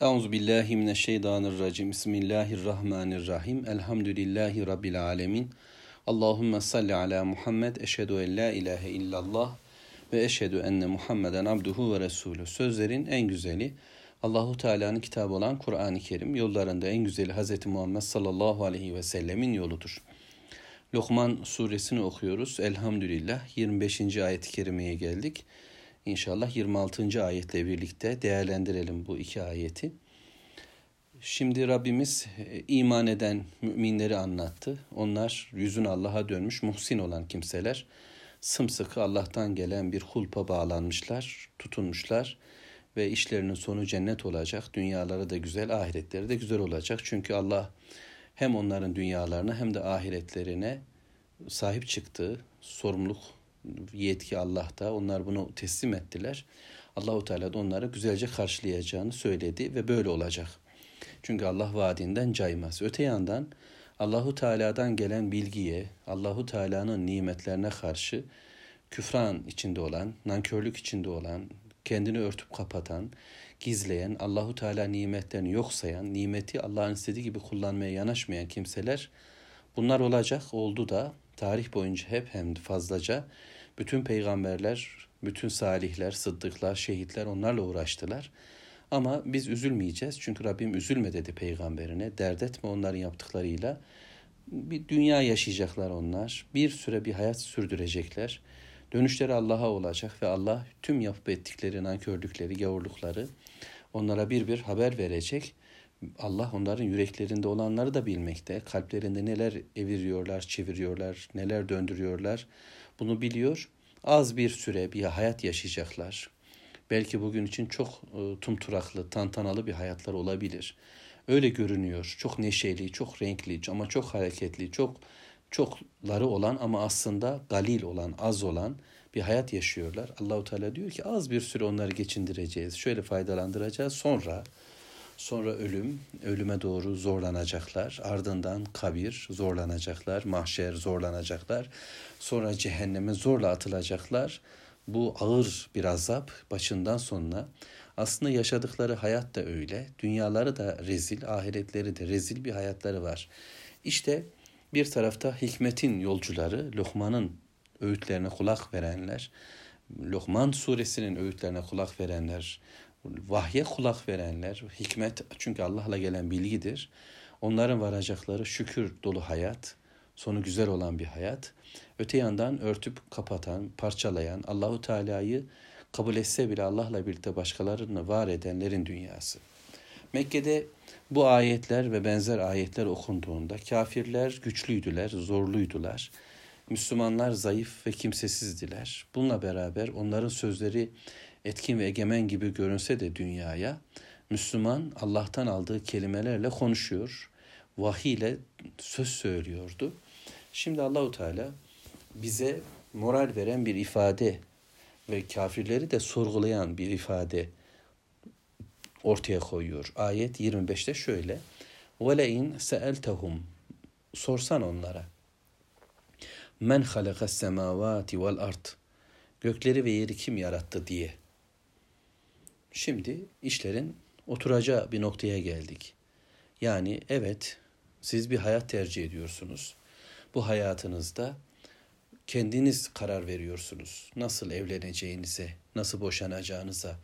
Euzu billahi mineşşeytanirracim. Bismillahirrahmanirrahim. Elhamdülillahi rabbil alamin. Allahumme salli ala Muhammed. Eşhedü en la ilahe illallah ve eşhedü enne Muhammeden abduhu ve resulü. Sözlerin en güzeli Allahu Teala'nın kitabı olan Kur'an-ı Kerim. Yollarında en güzeli Hz. Muhammed sallallahu aleyhi ve sellemin yoludur. Lokman suresini okuyoruz. Elhamdülillah 25. ayet-i kerimeye geldik. İnşallah 26. ayetle birlikte değerlendirelim bu iki ayeti. Şimdi Rabbimiz e, iman eden müminleri anlattı. Onlar yüzün Allah'a dönmüş muhsin olan kimseler. Sımsıkı Allah'tan gelen bir hulpa bağlanmışlar, tutunmuşlar ve işlerinin sonu cennet olacak. Dünyaları da güzel, ahiretleri de güzel olacak. Çünkü Allah hem onların dünyalarına hem de ahiretlerine sahip çıktı. Sorumluluk yetki Allah'ta. Onlar bunu teslim ettiler. Allahu Teala da onları güzelce karşılayacağını söyledi ve böyle olacak. Çünkü Allah vaadinden caymaz. Öte yandan Allahu Teala'dan gelen bilgiye, Allahu Teala'nın nimetlerine karşı küfran içinde olan, nankörlük içinde olan, kendini örtüp kapatan, gizleyen, Allahu Teala nimetlerini yok sayan, nimeti Allah'ın istediği gibi kullanmaya yanaşmayan kimseler bunlar olacak, oldu da tarih boyunca hep hem fazlaca bütün peygamberler, bütün salihler, sıddıklar, şehitler onlarla uğraştılar. Ama biz üzülmeyeceğiz çünkü Rabbim üzülme dedi peygamberine. Dert etme onların yaptıklarıyla. Bir dünya yaşayacaklar onlar. Bir süre bir hayat sürdürecekler. Dönüşleri Allah'a olacak ve Allah tüm yapıp ettikleri nankörlükleri, gavurlukları onlara bir bir haber verecek. Allah onların yüreklerinde olanları da bilmekte. Kalplerinde neler eviriyorlar, çeviriyorlar, neler döndürüyorlar. Bunu biliyor. Az bir süre bir hayat yaşayacaklar. Belki bugün için çok e, tumturaklı, tantanalı bir hayatlar olabilir. Öyle görünüyor. Çok neşeli, çok renkli ama çok hareketli, çok çokları olan ama aslında galil olan, az olan bir hayat yaşıyorlar. Allahu Teala diyor ki az bir süre onları geçindireceğiz. Şöyle faydalandıracağız. Sonra Sonra ölüm, ölüme doğru zorlanacaklar. Ardından kabir zorlanacaklar, mahşer zorlanacaklar. Sonra cehenneme zorla atılacaklar. Bu ağır bir azap başından sonuna. Aslında yaşadıkları hayat da öyle. Dünyaları da rezil, ahiretleri de rezil bir hayatları var. İşte bir tarafta hikmetin yolcuları, Lokman'ın öğütlerine kulak verenler, Lokman suresinin öğütlerine kulak verenler, vahye kulak verenler, hikmet çünkü Allah'la gelen bilgidir. Onların varacakları şükür dolu hayat, sonu güzel olan bir hayat. Öte yandan örtüp kapatan, parçalayan, Allahu Teala'yı kabul etse bile Allah'la birlikte başkalarını var edenlerin dünyası. Mekke'de bu ayetler ve benzer ayetler okunduğunda kafirler güçlüydüler, zorluydular. Müslümanlar zayıf ve kimsesizdiler. Bununla beraber onların sözleri etkin ve egemen gibi görünse de dünyaya Müslüman Allah'tan aldığı kelimelerle konuşuyor. Vahiy ile söz söylüyordu. Şimdi Allahu Teala bize moral veren bir ifade ve kafirleri de sorgulayan bir ifade ortaya koyuyor. Ayet 25'te şöyle. وَلَاِنْ سَأَلْتَهُمْ Sorsan onlara. Men halakas semavati vel ard. Gökleri ve yeri kim yarattı diye. Şimdi işlerin oturacağı bir noktaya geldik. Yani evet siz bir hayat tercih ediyorsunuz. Bu hayatınızda kendiniz karar veriyorsunuz. Nasıl evleneceğinize, nasıl boşanacağınıza,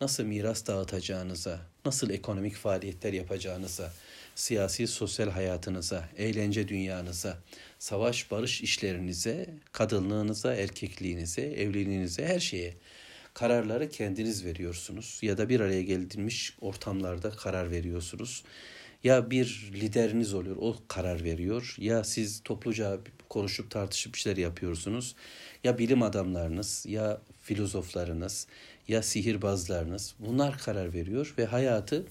nasıl miras dağıtacağınıza, nasıl ekonomik faaliyetler yapacağınıza, siyasi sosyal hayatınıza, eğlence dünyanıza, savaş barış işlerinize, kadınlığınıza, erkekliğinize, evliliğinize, her şeye kararları kendiniz veriyorsunuz ya da bir araya geldirilmiş ortamlarda karar veriyorsunuz. Ya bir lideriniz oluyor o karar veriyor ya siz topluca konuşup tartışıp işler yapıyorsunuz. Ya bilim adamlarınız ya filozoflarınız ya sihirbazlarınız bunlar karar veriyor ve hayatı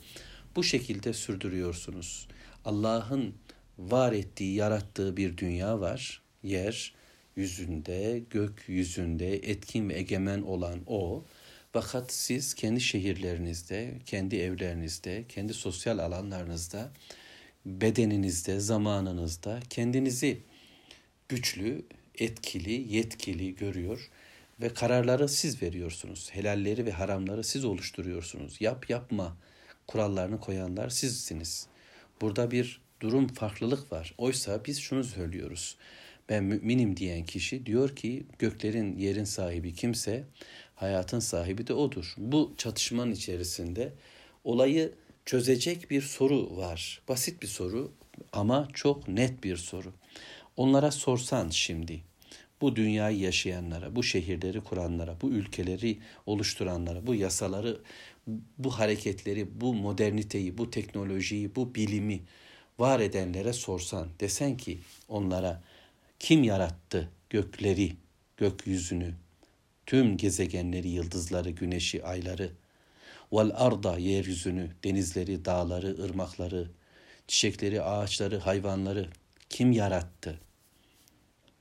bu şekilde sürdürüyorsunuz. Allah'ın var ettiği, yarattığı bir dünya var. Yer, yüzünde, gök yüzünde etkin ve egemen olan o. Fakat siz kendi şehirlerinizde, kendi evlerinizde, kendi sosyal alanlarınızda, bedeninizde, zamanınızda kendinizi güçlü, etkili, yetkili görüyor ve kararları siz veriyorsunuz. Helalleri ve haramları siz oluşturuyorsunuz. Yap yapma kurallarını koyanlar sizsiniz. Burada bir durum farklılık var. Oysa biz şunu söylüyoruz. Ben müminim diyen kişi diyor ki göklerin yerin sahibi kimse hayatın sahibi de odur. Bu çatışmanın içerisinde olayı çözecek bir soru var. Basit bir soru ama çok net bir soru. Onlara sorsan şimdi bu dünyayı yaşayanlara, bu şehirleri kuranlara, bu ülkeleri oluşturanlara, bu yasaları, bu hareketleri, bu moderniteyi, bu teknolojiyi, bu bilimi var edenlere sorsan, desen ki onlara kim yarattı gökleri, gökyüzünü, tüm gezegenleri, yıldızları, güneşi, ayları, vel arda yeryüzünü, denizleri, dağları, ırmakları, çiçekleri, ağaçları, hayvanları kim yarattı?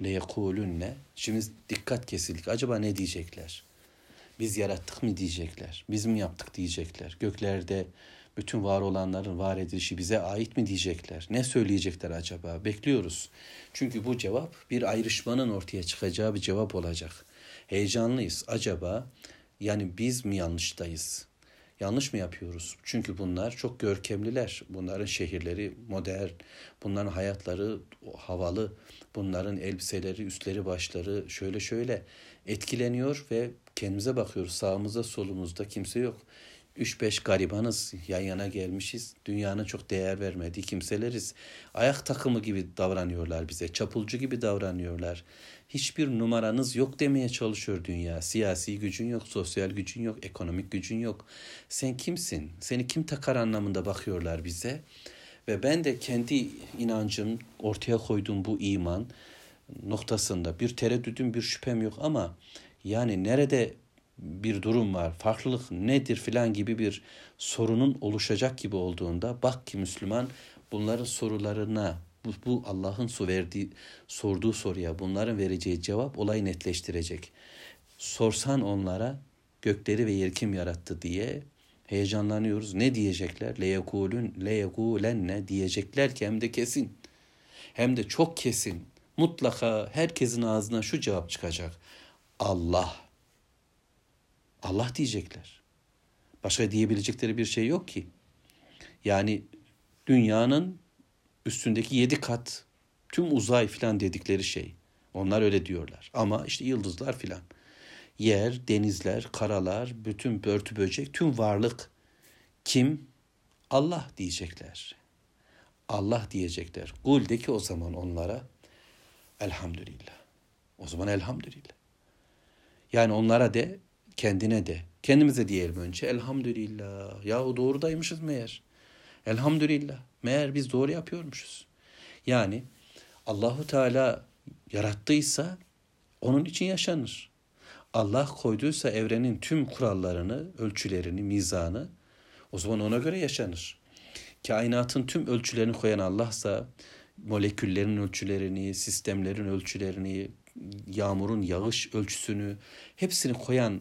Leyekulünne. Şimdi dikkat kesildik. Acaba ne diyecekler? Biz yarattık mı diyecekler? Biz mi yaptık diyecekler? Göklerde bütün var olanların var edilişi bize ait mi diyecekler? Ne söyleyecekler acaba? Bekliyoruz. Çünkü bu cevap bir ayrışmanın ortaya çıkacağı bir cevap olacak. Heyecanlıyız. Acaba yani biz mi yanlıştayız? Yanlış mı yapıyoruz? Çünkü bunlar çok görkemliler. Bunların şehirleri modern, bunların hayatları havalı, bunların elbiseleri, üstleri, başları şöyle şöyle etkileniyor ve kendimize bakıyoruz. Sağımızda, solumuzda kimse yok. Üç beş garibanız, yan yana gelmişiz. Dünyanın çok değer vermediği kimseleriz. Ayak takımı gibi davranıyorlar bize, çapulcu gibi davranıyorlar. Hiçbir numaranız yok demeye çalışıyor dünya. Siyasi gücün yok, sosyal gücün yok, ekonomik gücün yok. Sen kimsin? Seni kim takar anlamında bakıyorlar bize. Ve ben de kendi inancım, ortaya koyduğum bu iman noktasında bir tereddüdüm, bir şüphem yok ama yani nerede bir durum var, farklılık nedir filan gibi bir sorunun oluşacak gibi olduğunda bak ki Müslüman bunların sorularına bu, bu Allah'ın su verdiği sorduğu soruya bunların vereceği cevap olayı netleştirecek. Sorsan onlara gökleri ve yeri kim yarattı diye heyecanlanıyoruz. Ne diyecekler? Leyekulun leyekulenne diyecekler ki hem de kesin. Hem de çok kesin. Mutlaka herkesin ağzına şu cevap çıkacak. Allah. Allah diyecekler. Başka diyebilecekleri bir şey yok ki. Yani dünyanın üstündeki yedi kat tüm uzay filan dedikleri şey. Onlar öyle diyorlar. Ama işte yıldızlar filan. Yer, denizler, karalar, bütün börtü böcek, tüm varlık kim? Allah diyecekler. Allah diyecekler. Kul de ki o zaman onlara elhamdülillah. O zaman elhamdülillah. Yani onlara de, kendine de. Kendimize diyelim önce elhamdülillah. Yahu doğrudaymışız meğer. Elhamdülillah. Meğer biz doğru yapıyormuşuz. Yani Allahu Teala yarattıysa onun için yaşanır. Allah koyduysa evrenin tüm kurallarını, ölçülerini, mizanı o zaman ona göre yaşanır. Kainatın tüm ölçülerini koyan Allah'sa moleküllerin ölçülerini, sistemlerin ölçülerini, yağmurun yağış ölçüsünü hepsini koyan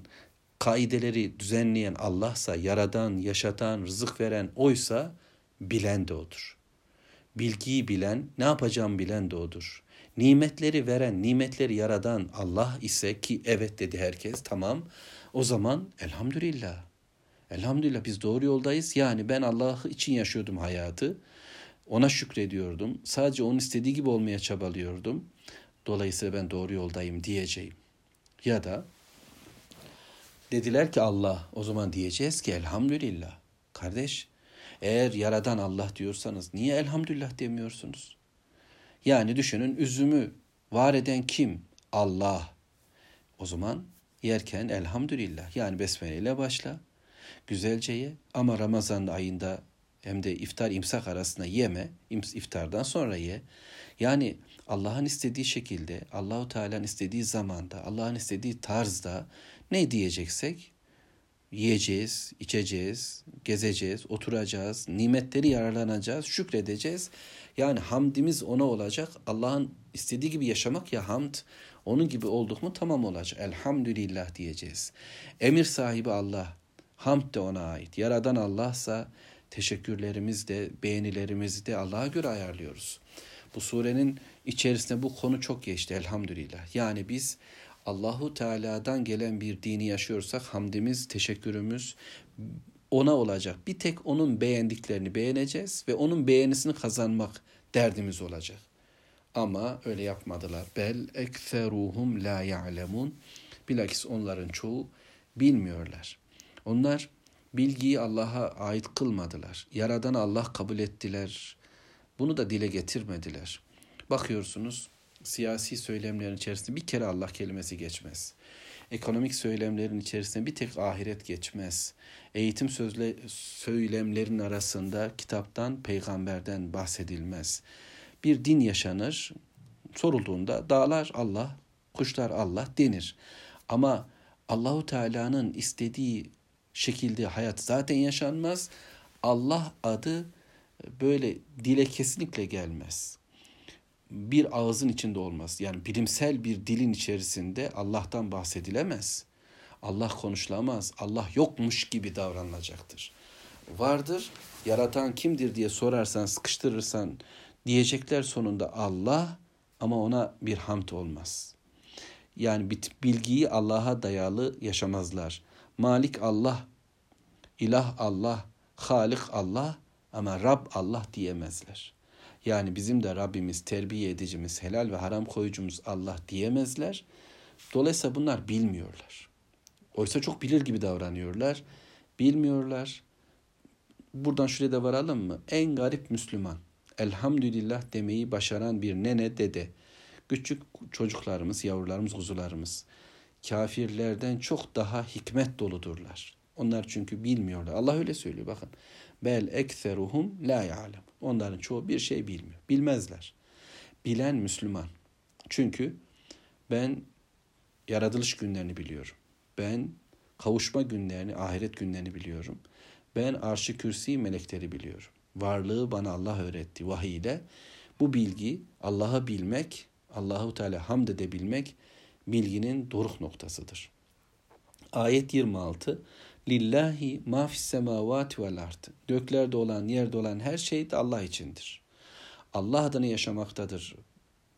kaideleri düzenleyen Allah'sa, yaradan, yaşatan, rızık veren oysa bilen de odur. Bilgiyi bilen, ne yapacağım bilen de odur. Nimetleri veren, nimetleri yaradan Allah ise ki evet dedi herkes tamam. O zaman elhamdülillah. Elhamdülillah biz doğru yoldayız. Yani ben Allah için yaşıyordum hayatı. Ona şükrediyordum. Sadece onun istediği gibi olmaya çabalıyordum. Dolayısıyla ben doğru yoldayım diyeceğim. Ya da dediler ki Allah o zaman diyeceğiz ki elhamdülillah. Kardeş eğer yaradan Allah diyorsanız niye elhamdülillah demiyorsunuz? Yani düşünün üzümü var eden kim? Allah. O zaman yerken elhamdülillah yani besmele ile başla. Güzelce ye ama Ramazan ayında hem de iftar imsak arasında yeme. iftardan sonra ye. Yani Allah'ın istediği şekilde, Allahu Teala'nın istediği zamanda, Allah'ın istediği tarzda ne diyeceksek yiyeceğiz, içeceğiz, gezeceğiz, oturacağız, nimetleri yararlanacağız, şükredeceğiz. Yani hamdimiz ona olacak. Allah'ın istediği gibi yaşamak ya hamd. Onun gibi olduk mu tamam olacak. Elhamdülillah diyeceğiz. Emir sahibi Allah. Hamd de ona ait. Yaradan Allah'sa teşekkürlerimiz de, beğenilerimizi de Allah'a göre ayarlıyoruz. Bu surenin içerisinde bu konu çok geçti elhamdülillah. Yani biz Allahu Teala'dan gelen bir dini yaşıyorsak hamdimiz, teşekkürümüz ona olacak. Bir tek onun beğendiklerini beğeneceğiz ve onun beğenisini kazanmak derdimiz olacak. Ama öyle yapmadılar. Bel ekseruhum la ya'lemun. Bilakis onların çoğu bilmiyorlar. Onlar bilgiyi Allah'a ait kılmadılar. Yaradan Allah kabul ettiler. Bunu da dile getirmediler. Bakıyorsunuz siyasi söylemlerin içerisinde bir kere Allah kelimesi geçmez. Ekonomik söylemlerin içerisinde bir tek ahiret geçmez. Eğitim sözle, söylemlerin arasında kitaptan, peygamberden bahsedilmez. Bir din yaşanır, sorulduğunda dağlar Allah, kuşlar Allah denir. Ama Allahu Teala'nın istediği şekilde hayat zaten yaşanmaz. Allah adı böyle dile kesinlikle gelmez. Bir ağızın içinde olmaz. Yani bilimsel bir dilin içerisinde Allah'tan bahsedilemez. Allah konuşulamaz. Allah yokmuş gibi davranılacaktır. Vardır, yaratan kimdir diye sorarsan, sıkıştırırsan diyecekler sonunda Allah ama ona bir hamd olmaz. Yani bilgiyi Allah'a dayalı yaşamazlar. Malik Allah, ilah Allah, Halik Allah ama Rab Allah diyemezler. Yani bizim de Rabbimiz, terbiye edicimiz, helal ve haram koyucumuz Allah diyemezler. Dolayısıyla bunlar bilmiyorlar. Oysa çok bilir gibi davranıyorlar. Bilmiyorlar. Buradan şuraya da varalım mı? En garip Müslüman. Elhamdülillah demeyi başaran bir nene dede. Küçük çocuklarımız, yavrularımız, kuzularımız kafirlerden çok daha hikmet doludurlar. Onlar çünkü bilmiyorlar. Allah öyle söylüyor bakın. Bel ekseruhum la ya'lem. Onların çoğu bir şey bilmiyor. Bilmezler. Bilen Müslüman. Çünkü ben yaratılış günlerini biliyorum. Ben kavuşma günlerini, ahiret günlerini biliyorum. Ben arşı kürsi melekleri biliyorum. Varlığı bana Allah öğretti vahiy ile. Bu bilgi Allah'ı bilmek, Allahu Teala hamd edebilmek bilginin doruk noktasıdır. Ayet 26 Lillahi ma fis semavati vel ard. Göklerde olan, yerde olan her şey de Allah içindir. Allah adına yaşamaktadır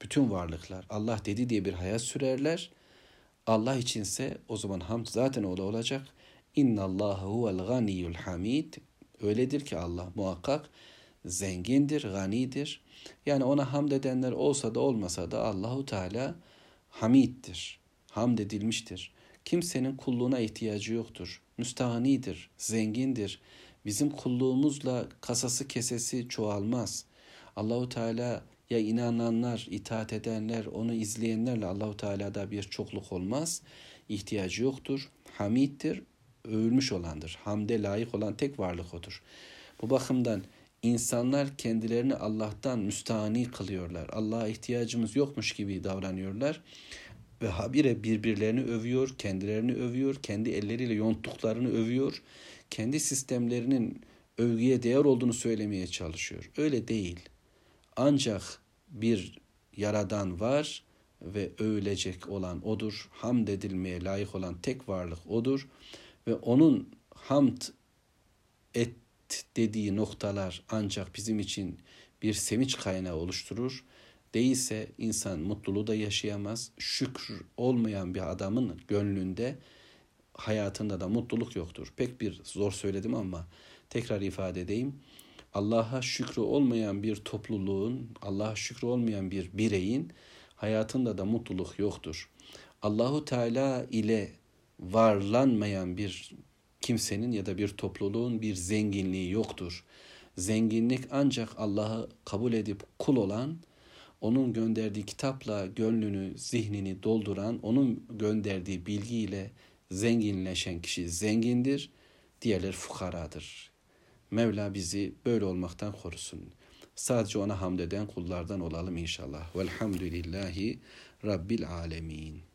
bütün varlıklar. Allah dedi diye bir hayat sürerler. Allah içinse o zaman hamd zaten o da olacak. İnna Allahu huvel ganiyyul hamid. Öyledir ki Allah muhakkak zengindir, ganidir. Yani ona hamd edenler olsa da olmasa da Allahu Teala hamiddir. Hamd edilmiştir. Kimsenin kulluğuna ihtiyacı yoktur. Müstahanidir, zengindir. Bizim kulluğumuzla kasası kesesi çoğalmaz. Allahu Teala ya inananlar, itaat edenler, onu izleyenlerle Allahu Teala'da bir çokluk olmaz. İhtiyacı yoktur. Hamiddir, övülmüş olandır. Hamde layık olan tek varlık odur. Bu bakımdan insanlar kendilerini Allah'tan müstahani kılıyorlar. Allah'a ihtiyacımız yokmuş gibi davranıyorlar. Ve habire birbirlerini övüyor, kendilerini övüyor, kendi elleriyle yonttuklarını övüyor. Kendi sistemlerinin övgüye değer olduğunu söylemeye çalışıyor. Öyle değil. Ancak bir yaradan var ve övülecek olan odur. Hamd edilmeye layık olan tek varlık odur. Ve onun hamd et dediği noktalar ancak bizim için bir sevinç kaynağı oluşturur. Değilse insan mutluluğu da yaşayamaz. Şükür olmayan bir adamın gönlünde hayatında da mutluluk yoktur. Pek bir zor söyledim ama tekrar ifade edeyim. Allah'a şükrü olmayan bir topluluğun, Allah'a şükrü olmayan bir bireyin hayatında da mutluluk yoktur. Allahu Teala ile varlanmayan bir kimsenin ya da bir topluluğun bir zenginliği yoktur. Zenginlik ancak Allah'ı kabul edip kul olan, onun gönderdiği kitapla gönlünü, zihnini dolduran, onun gönderdiği bilgiyle zenginleşen kişi zengindir, diğerleri fukaradır. Mevla bizi böyle olmaktan korusun. Sadece ona hamd eden kullardan olalım inşallah. Velhamdülillahi Rabbil alemin.